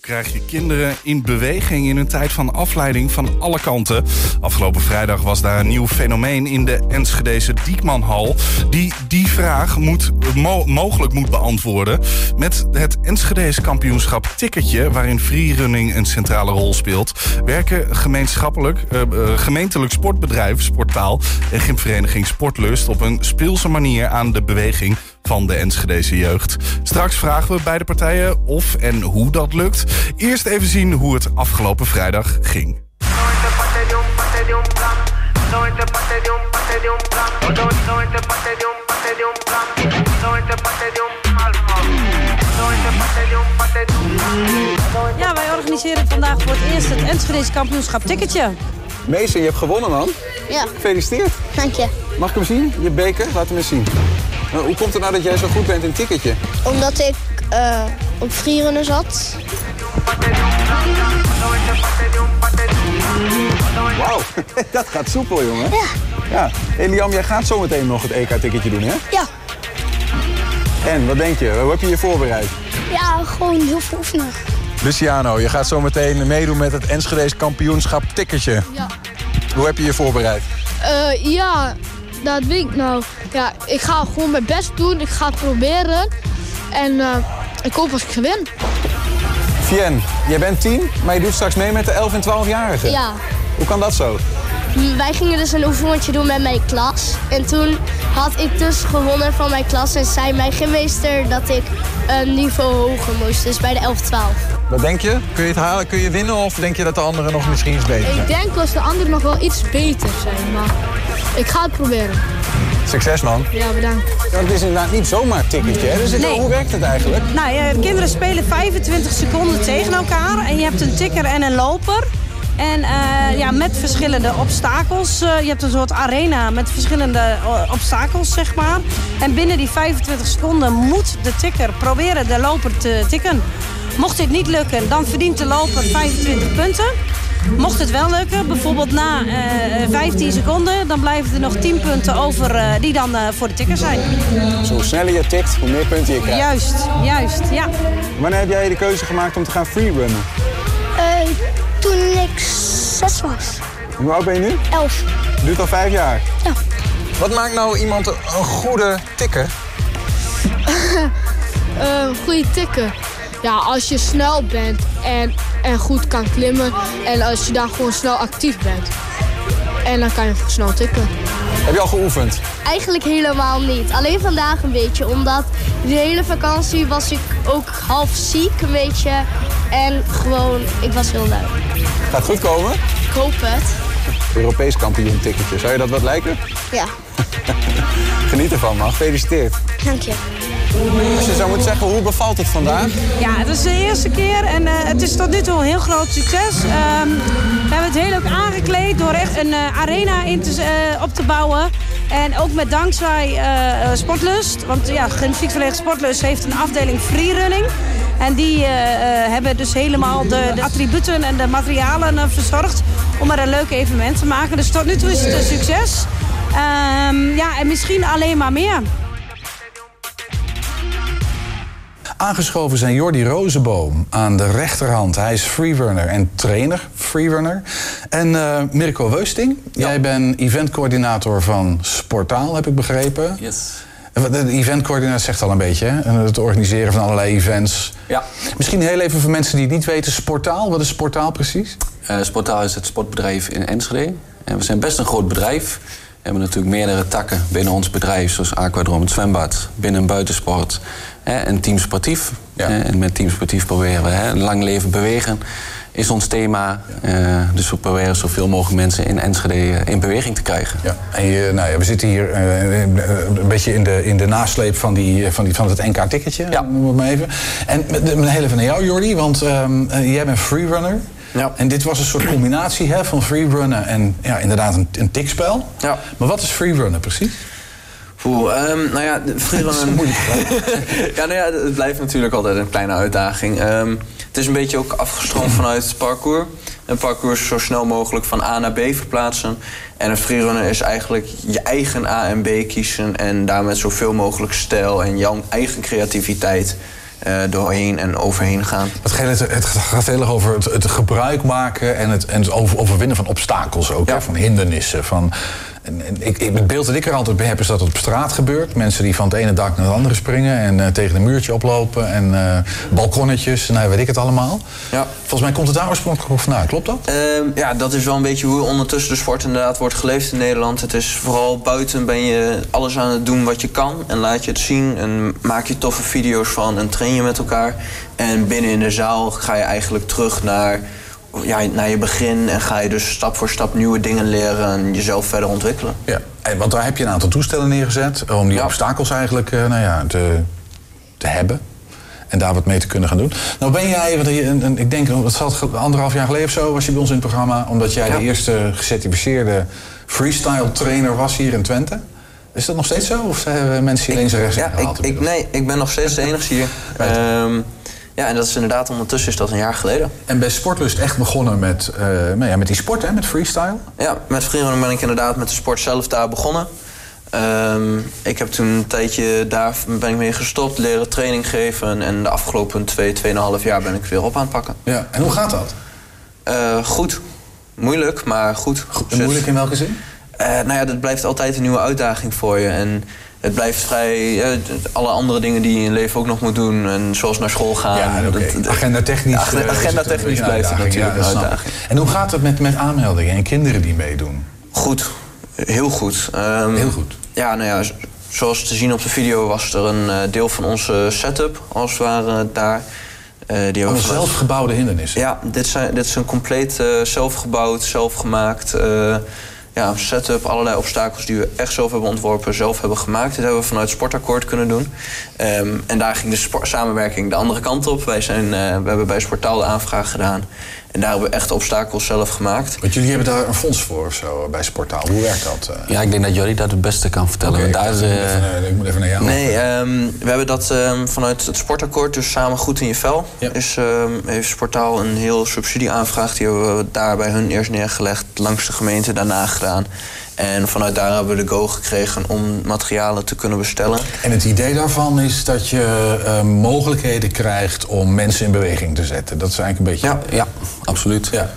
krijg je kinderen in beweging in een tijd van afleiding van alle kanten. Afgelopen vrijdag was daar een nieuw fenomeen in de Enschedeze Diekmanhal... die die vraag moet, mo- mogelijk moet beantwoorden... met het Enschedeze kampioenschap Ticketje... waarin freerunning een centrale rol speelt... werken gemeenschappelijk, eh, eh, gemeentelijk sportbedrijf Sporttaal... en gymvereniging Sportlust op een speelse manier aan de beweging van de Enschedeze jeugd. Straks vragen we beide partijen of en hoe dat lukt. Eerst even zien hoe het afgelopen vrijdag ging. Ja, wij organiseren vandaag voor het eerst het Enschedeze kampioenschap Ticketje. Meester, je hebt gewonnen, man. Ja, Gefeliciteerd. dank je. Mag ik hem zien? Je beker? Laat hem eens zien. Hoe komt het nou dat jij zo goed bent in ticketje? Omdat ik eh, op freerunnen zat. Wauw, dat gaat soepel, jongen. Ja. Ja. Hey, Liam, jij gaat zometeen nog het EK-ticketje doen, hè? Ja. En, wat denk je? Hoe heb je je voorbereid? Ja, gewoon heel veel oefenen. Luciano, je gaat zometeen meedoen met het Enschedeze kampioenschap ticketje. Ja. Hoe heb je je voorbereid? Eh, ja, dat weet ik nou. Ja, ik ga gewoon mijn best doen. Ik ga het proberen. En eh, ik hoop als ik gewin. Fien, jij bent tien, maar je doet straks mee met de 11- en 12-jarigen. Ja. Hoe kan dat zo? Wij gingen dus een oefenrondje doen met mijn klas. En toen had ik dus gewonnen van mijn klas. En zei mijn gymmeester dat ik een niveau hoger moest. Dus bij de 11-12. Wat denk je? Kun je het halen? Kun je winnen? Of denk je dat de anderen nog misschien iets beter zijn? Ik denk dat de anderen nog wel iets beter zijn. Maar ik ga het proberen. Succes, man. Ja, bedankt. Het is inderdaad niet zomaar een ticketje, hè? Dus het- Nee. hoe werkt het eigenlijk? Nou, ja, de kinderen spelen 25 seconden tegen elkaar. En je hebt een tikker en een loper. En eh, ja, met verschillende obstakels. Eh, je hebt een soort arena met verschillende eh, obstakels, zeg maar. En binnen die 25 seconden moet de tikker proberen de loper te tikken. Mocht dit niet lukken, dan verdient de loper 25 punten. Mocht het wel lukken, bijvoorbeeld na eh, 15 seconden... dan blijven er nog 10 punten over eh, die dan eh, voor de tikker zijn. Zo sneller je tikt, hoe meer punten je krijgt. Juist, juist, ja. Wanneer heb jij de keuze gemaakt om te gaan freerunnen? Eh, toen ik zes was. En Hoe oud ben je nu? Elf. Duurt al vijf jaar. Ja. Wat maakt nou iemand een een goede tikker? Eh goede tikken. Ja, als je snel bent en, en goed kan klimmen. En als je dan gewoon snel actief bent. En dan kan je snel tikken. Heb je al geoefend? Eigenlijk helemaal niet. Alleen vandaag een beetje. Omdat de hele vakantie was ik ook half ziek een beetje. En gewoon, ik was heel lui. Gaat goed komen? Ik hoop het. Europees kampioen ticketje. Zou je dat wat lijken? Ja, Geniet ervan, man. Gefeliciteerd. dank je. Als je zou moeten zeggen, hoe bevalt het vandaag? Ja, het is de eerste keer en eh, het is tot nu toe een heel groot succes. Ehm, we hebben het heel leuk aangekleed door echt een eh, arena in te, eh, op te bouwen. En ook met dankzij Sportlust. Want ja, Gymnastiekvereniging Sportlust heeft een afdeling freerunning. En die hebben dus helemaal de, de attributen en de materialen verzorgd om er een leuk evenement te maken. Dus tot nu toe is het een succes. Ehm, ja, en misschien alleen maar meer. Aangeschoven zijn Jordi Rozenboom aan de rechterhand. Hij is freerunner en trainer freerunner. En eh, Mirko Weusting, jij bent eventcoördinator van Sportaal, heb ik begrepen. Yes. De eventcoördinator zegt al een beetje, hè? Het organiseren van allerlei events. Ja. Misschien heel even voor mensen die het niet weten, Sportaal. Wat is Sportaal precies? Eh, Sportaal is het sportbedrijf in Enschede. En we zijn best een groot bedrijf. We hebben natuurlijk meerdere takken binnen ons bedrijf, zoals Aquadrom, het zwembad, binnen- en buitensport en team sportief. Ja. Hè, en met team sportief proberen we hè, lang leven bewegen is ons thema. Eh, dus we proberen zoveel mogelijk mensen in Enschede eh, in beweging te krijgen. Ja, en je, nou ja, we zitten hier eh, een beetje in de, in de nasleep van, die, van, die, van het NK-ticketje. Ja. Noem het maar even. En heel even naar jou, Jordi, want ehm, eh, jij bent freerunner. Ja. En dit was een soort combinatie hè, van freerunnen en ja, inderdaad een, een tikspel. Ja. Maar wat is freerunnen precies? Oeh, ehm, nou ja, de freerunnen... ja, nou ja, het blijft natuurlijk altijd een kleine uitdaging. Ehm, het is een beetje ook afgestroomd vanuit het parcours. Een parcours is zo snel mogelijk van A naar B verplaatsen. En een freerunner is eigenlijk je eigen A en B kiezen... en daar met zoveel mogelijk stijl en jouw eigen creativiteit eh, doorheen en overheen gaan. Het, gaat- het gaat heel erg over het, het gebruik maken en het, en het over- overwinnen van obstakels ook. Hè? Van hindernissen. Van, en, en ik, ik, het beeld dat ik er altijd bij heb is dat het op straat gebeurt. Mensen die van het ene dak naar het andere springen en eh, tegen een muurtje oplopen. En eh, balkonnetjes, nou weet ik het allemaal. Ja. Volgens mij komt het daar oorspronkelijk vandaan, klopt dat? Ehm, ja, dat is wel een beetje hoe ondertussen de sport inderdaad wordt geleefd in Nederland. Het is vooral buiten ben je alles aan het doen wat je kan. En laat je het zien en maak je toffe video's van en train je met elkaar. En binnen in de zaal ga je eigenlijk terug naar, ja, naar je begin. En ga je dus stap voor stap nieuwe dingen leren en jezelf verder ontwikkelen. Ja. En, want daar heb je een aantal toestellen neergezet om die obstakels eigenlijk eh, nou ja, te, te hebben. En daar wat mee te kunnen gaan doen. Nou ben jij, ik denk, dat zal het anderhalf jaar geleden of zo, was je bij ons in het programma. Omdat jij de eerste gecertificeerde freestyle trainer was hier in Twente. Is dat nog steeds zo? Of hebben mensen hier links en rechts Ja, ik, ik, nee, ik ben nog steeds de enige hier. Ja, en dat is inderdaad ondertussen is dat een jaar geleden. En bij Sportlust echt begonnen met, eh, nou ja, met die sport, hè, met freestyle? Ja, met vrienden ben ik inderdaad met de sport zelf daar begonnen. Ehm, ik heb toen een tijdje daar ben ik mee gestopt, leren training geven. En de afgelopen twee, tweeënhalf jaar ben ik weer op aan het pakken. Ja, en hoe gaat dat? Eh, goed. Moeilijk, maar goed. Moeilijk in welke zin? Eh, nou ja, dat blijft altijd een nieuwe uitdaging voor je. En het blijft vrij... eh, alle andere dingen die je in je leven ook nog moet doen. En zoals naar school gaan. Ja, dat- Agenda technisch. Agenda- eh, agenda technisch blijft het natuurlijk Ja, een uitdaging. En hoe gaat het met, met aanmeldingen en kinderen die meedoen? Goed. Heel goed. Heel goed. Ja, nou ja, zoals te zien op de video was er een eh, deel van onze setup, als het ware, daar. Eh, die zelfgebouwde hindernissen? Ja, dit, zijn, dit is een compleet zelfgebouwd, zelfgemaakt ja, setup. Allerlei obstakels die we echt zelf hebben ontworpen, zelf hebben gemaakt. Dit hebben we vanuit Sportakkoord kunnen doen. Ehm, en daar ging de samenwerking de andere kant op. Wij zijn, eh, we hebben bij Sportaal de aanvraag gedaan. En daar hebben we echt obstakels zelf gemaakt. Want jullie hebben daar een fonds voor of zo eh, bij Sportaal. Hoe werkt dat? eh? Ja, ik denk dat Jordi dat het beste kan vertellen. Daar ik is, moet eh, even, eh, ik moet even naar jou. Nee, ehm, we hebben dat ehm, vanuit het sportakkoord, dus samen goed in je vel. Is, ehm, heeft Sportaal een heel subsidieaanvraag. Die hebben we daar bij hun eerst neergelegd, langs de gemeente daarna gedaan. En vanuit daar hebben we de go gekregen om materialen te kunnen bestellen. En het idee daarvan is dat je eh, mogelijkheden krijgt om mensen in beweging te zetten. Dat is eigenlijk een beetje... Ja, ja absoluut. Ja.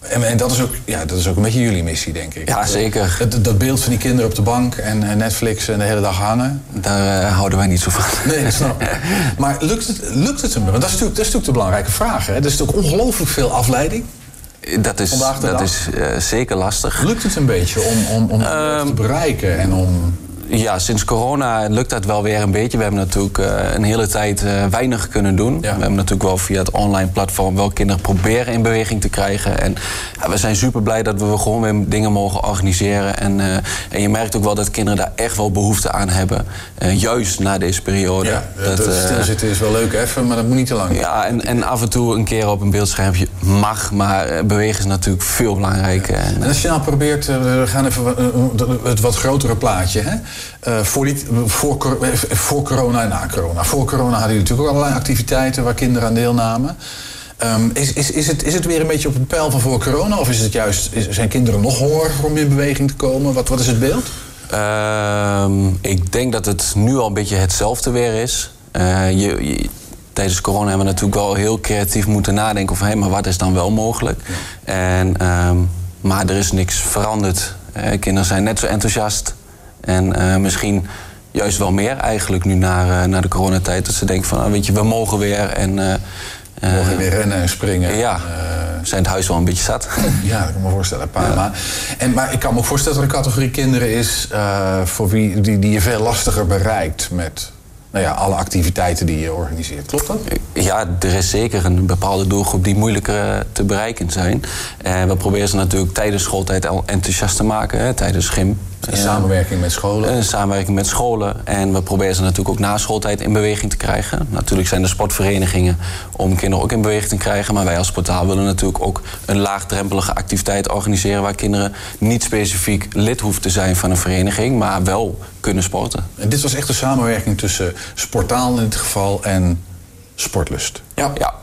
En, en dat, is ook, ja, dat is ook een beetje jullie missie, denk ik. Ja, zeker. Dat, dat beeld van die kinderen op de bank en Netflix en de hele dag hangen. Daar eh, houden wij niet zo van. Nee, dat snap ik. Maar lukt het, lukt het hem? Want dat is natuurlijk, dat is natuurlijk de belangrijke vraag. Hè? Er is natuurlijk ongelooflijk veel afleiding. Dat is, dat dag. is eh, zeker lastig. Lukt het een beetje om, om, om Ehm, te bereiken en om... Ja, sinds corona lukt dat wel weer een beetje. We hebben natuurlijk eh, een hele tijd eh, weinig kunnen doen. We hebben natuurlijk wel via het online platform wel kinderen proberen in beweging te krijgen. En ja, we zijn super blij dat we gewoon weer dingen mogen organiseren. En, eh, en je merkt ook wel dat kinderen daar echt wel behoefte aan hebben. Juist na deze periode. Ja, dat, eh, stilzitten is wel leuk even, maar dat moet niet te lang. ja, en, en af en toe een keer op een beeldschermpje mag, maar bewegen is natuurlijk veel belangrijker. En, En als je nou probeert, we gaan even het wat grotere plaatje. Hè? Eh, voor, voor, eh, voor corona en na corona. Voor corona hadden jullie natuurlijk ook allerlei activiteiten waar kinderen aan deelnamen. Ehm, is, is, is, het, is het weer een beetje op het pijl van voor corona? Of is het juist, is- zijn kinderen nog hongeriger om in beweging te komen? Wat, wat is het beeld? Ehm, ik denk dat het nu al een beetje hetzelfde weer is. Eh, je, je- tijdens corona hebben we natuurlijk wel heel creatief moeten nadenken over... hé, maar wat is dan wel mogelijk? En, ehm, maar er is niks veranderd. Kinderen zijn net zo enthousiast. En eh, misschien juist wel meer eigenlijk nu na, eh, na de coronatijd. Dat ze denken van, ah, weet je, we mogen weer. En, eh, We mogen weer rennen en springen. Ja, zijn het huis wel een beetje zat. Ja, dat kan me voorstellen. Pa, maar, en, maar ik kan me ook voorstellen dat er een categorie kinderen is... voor wie, die, die je veel lastiger bereikt met nou ja, alle activiteiten die je organiseert. Klopt dat? Ja, er is zeker een bepaalde doelgroep die moeilijker te bereiken zijn. En we proberen ze natuurlijk tijdens schooltijd al enthousiast te maken, hè, tijdens gym. In samenwerking met scholen? In samenwerking met scholen. En we proberen ze natuurlijk ook na schooltijd in beweging te krijgen. Natuurlijk zijn er sportverenigingen om kinderen ook in beweging te krijgen. Maar wij als portaal willen natuurlijk ook een laagdrempelige activiteit organiseren... waar kinderen niet specifiek lid hoeven te zijn van een vereniging... maar wel kunnen sporten. En dit was echt een samenwerking tussen Sportaal in dit geval en Sportlust. Ja. ja.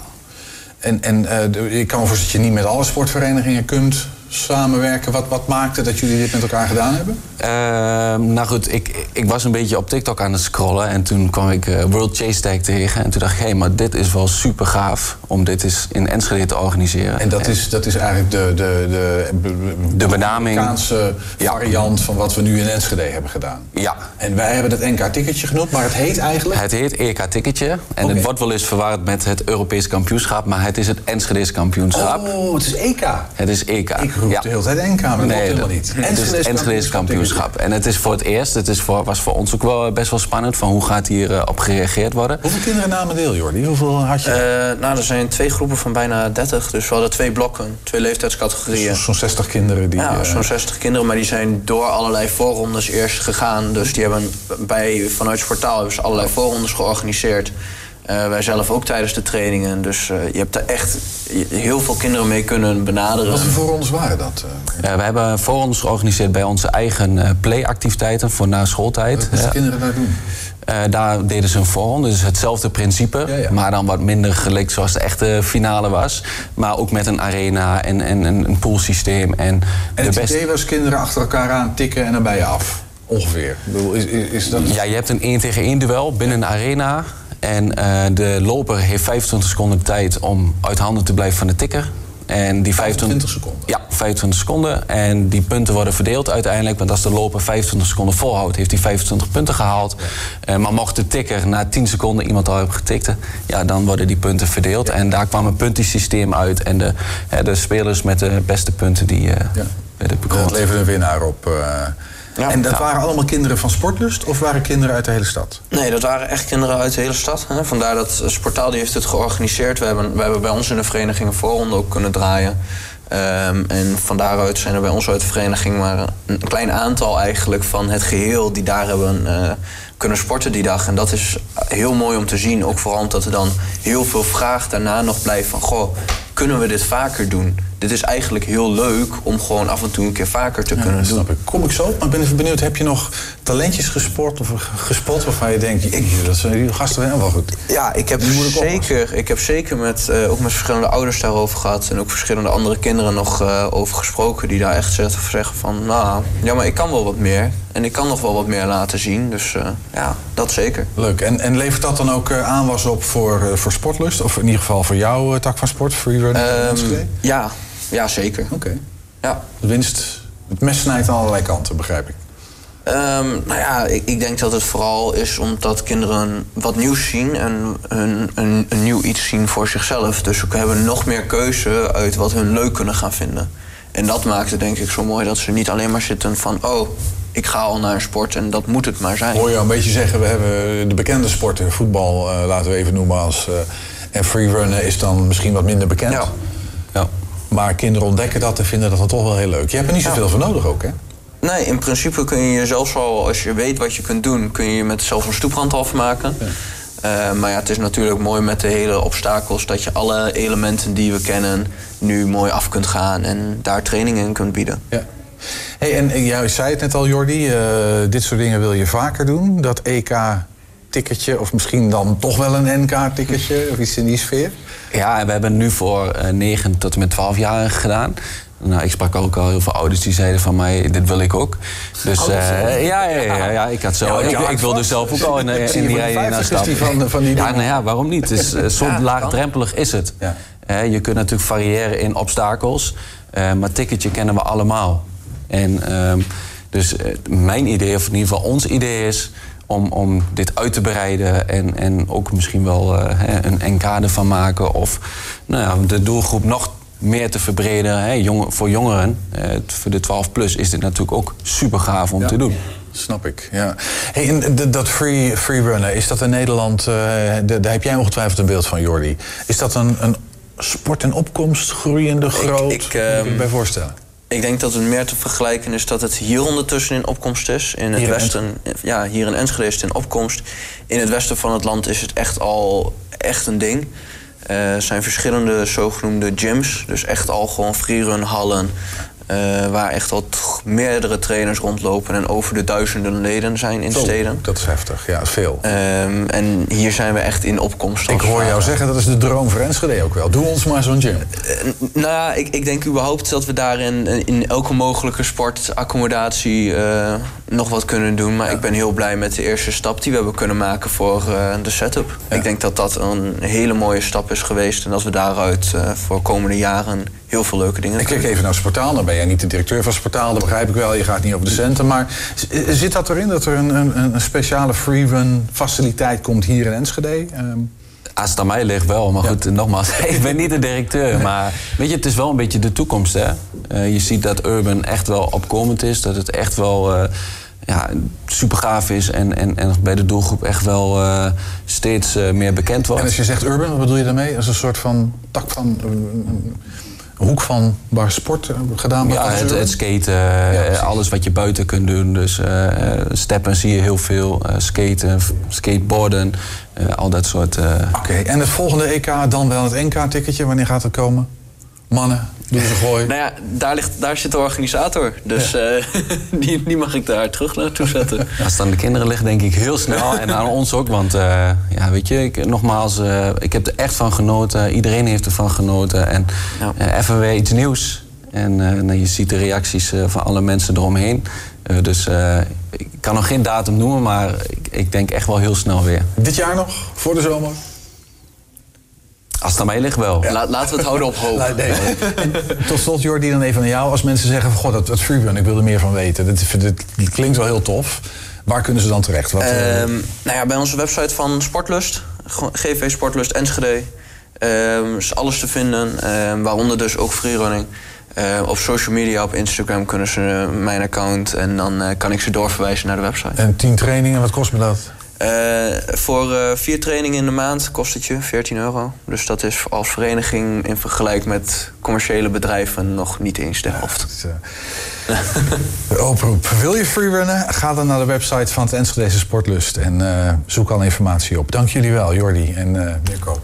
En, en eh, ik kan me voorstellen dat je niet met alle sportverenigingen kunt samenwerken. Wat, wat maakte dat jullie dit met elkaar gedaan hebben? Ehm, nou goed, ik, ik was een beetje op TikTok aan het scrollen en toen kwam ik eh, World Chase Tag tegen. En toen dacht ik, hé, hey, maar dit is wel super gaaf om dit eens in Enschede te organiseren. En dat is, dat is eigenlijk de, de, de, De benaming. Amerikaanse variant van wat we nu in Enschede hebben gedaan. Ja. En wij hebben het NK-ticketje genoemd, maar het heet eigenlijk... Het heet EK-ticketje en het wordt wel eens verwaard met het Europees kampioenschap, maar het is het Enschedese kampioenschap. Oh, het is EK. Het is EK. Ik roep ja. de hele tijd NK, maar dat klopt helemaal niet. Het is het Enschedese kampioenschap. En het is voor het eerst, het is voor, was voor ons ook wel best wel spannend van hoe gaat hier eh, op gereageerd worden. Hoeveel kinderen namen deel, Jordi? Hoeveel had je? Eh, nou, er zijn twee groepen van bijna 30. Dus we hadden twee blokken, twee leeftijdscategorieën. Zo'n 60 kinderen die... Ja, eh, zo'n 60 kinderen, maar die zijn door allerlei voorrondes eerst gegaan. Dus die hebben bij, vanuit Sportaal hebben ze allerlei voorrondes georganiseerd. Eh, wij zelf ook tijdens de trainingen. Dus eh, je hebt er echt heel veel kinderen mee kunnen benaderen. Wat voor voorrondes waren dat? eh? Eh, we hebben voorrondes georganiseerd bij onze eigen eh, playactiviteiten voor na schooltijd. Wat moesten Ja. kinderen daar doen? Eh, daar deden ze een voorronde, dus hetzelfde principe. Ja, ja. Maar dan wat minder gelikt zoals de echte finale was. Maar ook met een arena en, en, en een poolsysteem. En, En de het beste... idee was kinderen achter elkaar aan tikken en dan ben je af. Ongeveer. Ik bedoel, is, is, is dat... Ja, je hebt een 1 tegen 1 duel binnen een arena. En eh, de loper heeft 25 seconden de tijd om uit handen te blijven van de tikker. En die 25 seconden? Ja, 25 seconden. En die punten worden verdeeld uiteindelijk. Want als de loper 25 seconden volhoudt, heeft hij 25 punten gehaald. Eh, maar mocht de tikker na 10 seconden iemand al hebben getikt, ja, dan worden die punten verdeeld. En daar kwam een puntensysteem uit. En de, hè, de spelers met de beste punten die eh werden Dat bekroond. leverde een winnaar op. eh. en dat Ja. waren allemaal kinderen van Sportlust of waren kinderen uit de hele stad? Nee, dat waren echt kinderen uit de hele stad. Hè. Vandaar dat eh, Sportaal die heeft het georganiseerd. We hebben, we hebben bij ons in de vereniging een voorronde ook kunnen draaien. Ehm, en van daaruit zijn er bij ons uit de vereniging maar een klein aantal eigenlijk van het geheel die daar hebben eh, kunnen sporten die dag. En dat is heel mooi om te zien. Ook vooral omdat er dan heel veel vraag daarna nog blijft van... goh, kunnen we dit vaker doen? Dit is eigenlijk heel leuk om gewoon af en toe een keer vaker te kunnen doen. snap ik. Kom ik zo maar ik ben even benieuwd. Heb je nog talentjes gesport of gespot waarvan je denkt... "Jeetje, dat zijn die gasten wel goed. Ja, ik heb, ik zeker, ik heb zeker met, eh, ook met verschillende ouders daarover gehad. En ook verschillende andere kinderen nog eh, over gesproken. Die daar echt zeggen van... Nou, ja, maar ik kan wel wat meer. En ik kan nog wel wat meer laten zien. Dus eh, ja, dat zeker. Leuk. En, en levert dat dan ook aanwas op voor, voor sportlust? Of in ieder geval voor jouw tak van sport, freerunning? en Ehm, ja, ja, zeker. Oké. Ja. De winst, het mes snijdt aan allerlei kanten, begrijp ik. Ehm, nou ja, ik, ik denk dat het vooral is omdat kinderen wat nieuws zien en een, een, een nieuw iets zien voor zichzelf. Dus ze hebben nog meer keuze uit wat hun leuk kunnen gaan vinden. En dat maakt het denk ik zo mooi dat ze niet alleen maar zitten van... oh, ik ga al naar een sport en dat moet het maar zijn. Hoor je een beetje zeggen, we hebben de bekende sporten, voetbal eh, laten we even noemen als... eh, en freerunnen is dan misschien wat minder bekend. Ja. Ja. Maar kinderen ontdekken dat en vinden dat dan toch wel heel leuk. Je hebt er niet zoveel voor nodig ook, hè? Nee, in principe kun je jezelf al, als je weet wat je kunt doen... kun je met zelfs een stoeprand afmaken. Eh, maar ja, het is natuurlijk mooi met de hele obstakels... dat je alle elementen die we kennen nu mooi af kunt gaan... en daar training in kunt bieden. Ja. Hey, en jij zei het net al, Jordi, eh, dit soort dingen wil je vaker doen. Dat EK-ticketje, of misschien dan toch wel een NK-ticketje, of iets in die sfeer. Ja, en we hebben nu voor eh 9 tot en met 12 jaar gedaan. Nou, ik sprak ook al heel veel ouders die zeiden van mij, dit wil ik ook. Dus eh, ja, ja, ja, ja, ik had zo. Ja, ik, ik wilde zelf ook al in, Ik in, die rij 50 is stappen. van- van die ja, nou ja, waarom niet? Is, eh, zo laagdrempelig is het. Eh, je kunt natuurlijk variëren in obstakels, eh, maar ticketje kennen we allemaal. En ehm, dus eh, mijn idee, of in ieder geval ons idee is om, om dit uit te breiden en, en ook misschien wel hè, een NK ervan maken. Of nou ja, de doelgroep nog meer te verbreden. Hè, voor jongeren, eh, voor de 12 plus, is dit natuurlijk ook super gaaf om Ja. te doen. Snap ik, ja. Hey, en dat free, freerunnen, is dat in Nederland... eh, daar heb jij ongetwijfeld een beeld van, Jordi. Is dat een, een sport in opkomst, groeiende, groot? ik, moet je ehm, bij voorstellen? Ik denk dat het meer te vergelijken is dat het hier ondertussen in opkomst is. In het Hier in westen, ja, hier in Enschede is het in opkomst. In het westen van het land is het echt al echt een ding. Eh, Er zijn verschillende zogenoemde gyms. Dus echt al gewoon freerun-hallen. Eh, waar echt al meerdere trainers rondlopen en over de duizenden leden zijn in Zo, steden. Dat is heftig, ja, veel. Ehm, en hier zijn we echt in opkomst. ik hoor jou zeggen, dat is de droom voor Enschede ook wel. Doe ons maar zo'n gym. Eh, nou ja, ik, ik denk überhaupt dat we daarin in elke mogelijke sportaccommodatie eh, nog wat kunnen doen. Maar ik ben heel blij met de eerste stap die we hebben kunnen maken voor eh, de setup. Ik denk dat dat een hele mooie stap is geweest. En dat we daaruit eh, voor komende jaren heel veel leuke dingen Ik kijk even naar Sportaal. Dan ben jij niet de directeur van Sportaal, dat begrijp ik wel. Je gaat niet over de centen. Maar z- zit dat erin dat er een, een, een speciale freerun faciliteit komt hier in Enschede? Ehm, Als het aan mij ligt wel, maar goed, nogmaals, ik ben niet de directeur. Maar weet je, het is wel een beetje de toekomst, hè. Eh, je ziet dat Urban echt wel opkomend is. Dat het echt wel eh, ja, super gaaf is. En, en, en bij de doelgroep echt wel eh, steeds eh, meer bekend wordt. en als je zegt urban, wat bedoel je daarmee? Als een soort van tak van... een hoek van waar sport eh, gedaan wordt? Ja, het, het skaten, alles wat je buiten kunt doen. Dus steppen zie je heel veel. skaten, skateboarden, al dat soort... Oké, en het volgende EK dan wel het NK-ticketje. Wanneer gaat het komen? Mannen, doen ze gooi. Nou ja, daar, ligt, daar zit de organisator. Dus eh, die, die mag ik daar terug naartoe zetten. Als het aan de kinderen ligt, denk ik heel snel. En aan ons ook. Want eh, ja, weet je, ik, nogmaals, eh, ik heb er echt van genoten. Iedereen heeft ervan genoten. En eh, even weer iets nieuws. En eh, nou, je ziet de reacties eh, van alle mensen eromheen. Eh, dus eh, ik kan nog geen datum noemen, maar ik, ik denk echt wel heel snel weer. Dit jaar nog, voor de zomer? Als het aan mij ligt wel. Laat, laten we het houden op hoop. Nee, Tot slot, Jordi, dan even naar jou. Als mensen zeggen van, god, dat, dat freerun, ik wil er meer van weten. Dit, dit klinkt wel heel tof. Waar kunnen ze dan terecht? Wat, eh, Ehm, nou ja, bij onze website van Sportlust, GV Sportlust Enschede, ehm, is alles te vinden. ehm, waaronder dus ook freerunning. Eh, op social media, op Instagram kunnen ze mijn account en dan eh, kan ik ze doorverwijzen naar de website. En tien trainingen, wat kost me dat? Eh, voor eh, vier trainingen in de maand kost het je 14 euro. Dus dat is als vereniging in vergelijking met commerciële bedrijven nog niet eens de helft. De oproep. Wil je freerunnen? Ga dan naar de website van het Enschedeze Sportlust en eh, zoek al informatie op. Dank jullie wel, Jordi en eh Mirko.